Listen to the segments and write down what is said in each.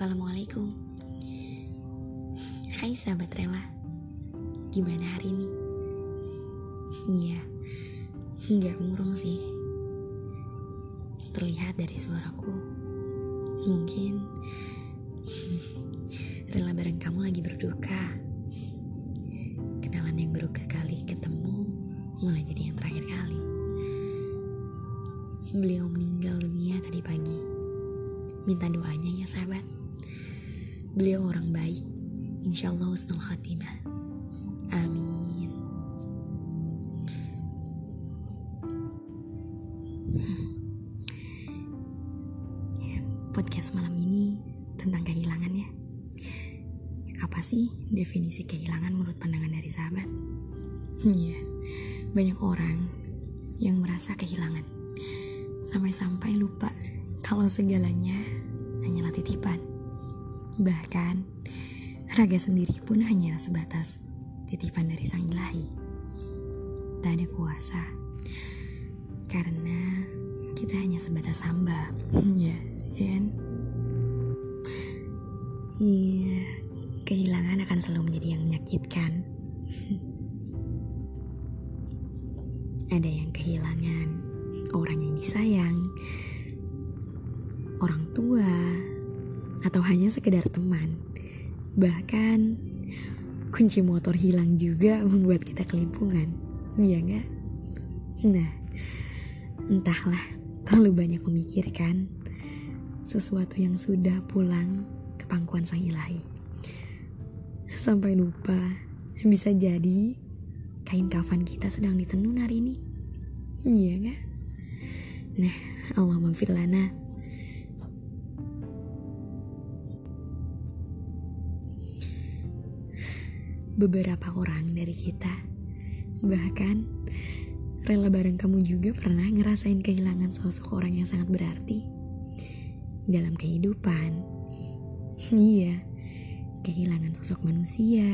Assalamualaikum. Hai sahabat rela Gimana hari ini? Iya Nggak murung sih. Terlihat dari suaraku. Mungkin Rela bareng kamu lagi berduka. Kenalan yang baru kali ketemu Mulai jadi yang terakhir kali. Beliau meninggal dunia tadi pagi. Minta doanya ya sahabat Beliau orang baik. Insya Allah husnul khatimah. Amin. Podcast malam ini tentang kehilangan ya. Apa sih definisi kehilangan menurut pandangan dari sahabat? Iya, banyak orang yang merasa kehilangan. Sampai-sampai lupa kalau segalanya hanyalah titipan. Bahkan, raga sendiri pun hanya sebatas titipan dari sang ilahi. Tak ada kuasa, karena kita hanya sebatas hamba. ya, ya kan? Iya, kehilangan akan selalu menjadi yang menyakitkan. Ada yang kehilangan orang yang disayang, orang tua, atau hanya sekedar teman. Bahkan kunci motor hilang juga membuat kita kelimpungan. Iya nggak? Nah, entahlah terlalu banyak memikirkan sesuatu yang sudah pulang ke pangkuan sang ilahi. Sampai lupa bisa jadi kain kafan kita sedang ditenun hari ini. Iya nggak? Nah, Allah maghfir lana. Beberapa orang dari kita bahkan rela bareng kamu juga pernah ngerasain kehilangan sosok orang yang sangat berarti dalam kehidupan. Iya, kehilangan sosok manusia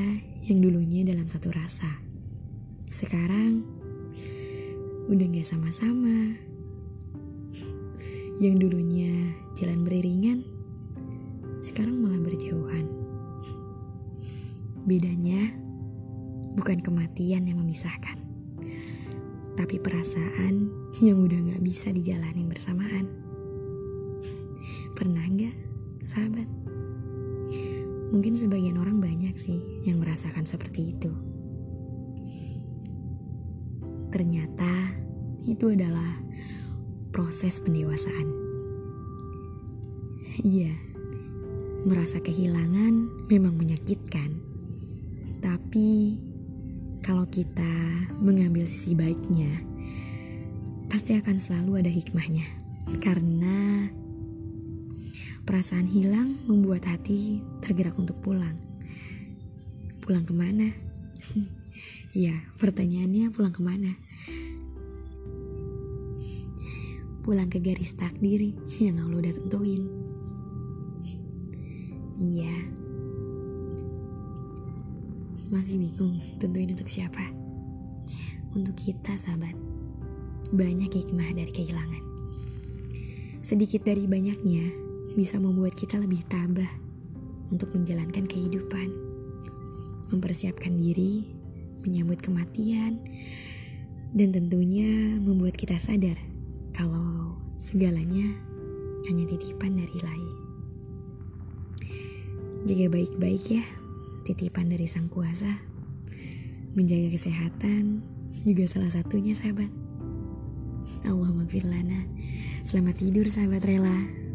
yang dulunya dalam satu rasa. Sekarang udah gak sama-sama. Yang dulunya jalan beriringan, sekarang malah berjauhan. Bedanya bukan kematian yang memisahkan, tapi perasaan yang udah gak bisa dijalani bersamaan. Pernah gak, sahabat? Mungkin sebagian orang banyak sih yang merasakan seperti itu. Ternyata itu adalah proses pendewasaan. Iya, merasa kehilangan memang menyakitkan. Tapi kalau kita mengambil sisi baiknya, pasti akan selalu ada hikmahnya. Karena perasaan hilang membuat hati tergerak untuk pulang. Pulang ke mana? ya, pertanyaannya pulang ke mana? pulang ke garis takdir yang Allah udah tentuin. Iya. Masih bingung tentuin untuk siapa? Untuk kita sahabat. Banyak hikmah dari kehilangan. Sedikit dari banyaknya bisa membuat kita lebih tabah untuk menjalankan kehidupan. Mempersiapkan diri, menyambut kematian, dan tentunya membuat kita sadar kalau segalanya hanya titipan dari ilahi. Jaga baik-baik ya, titipan dari sang kuasa. Menjaga kesehatan juga salah satunya sahabat. Allah lana. Selamat tidur sahabat rela.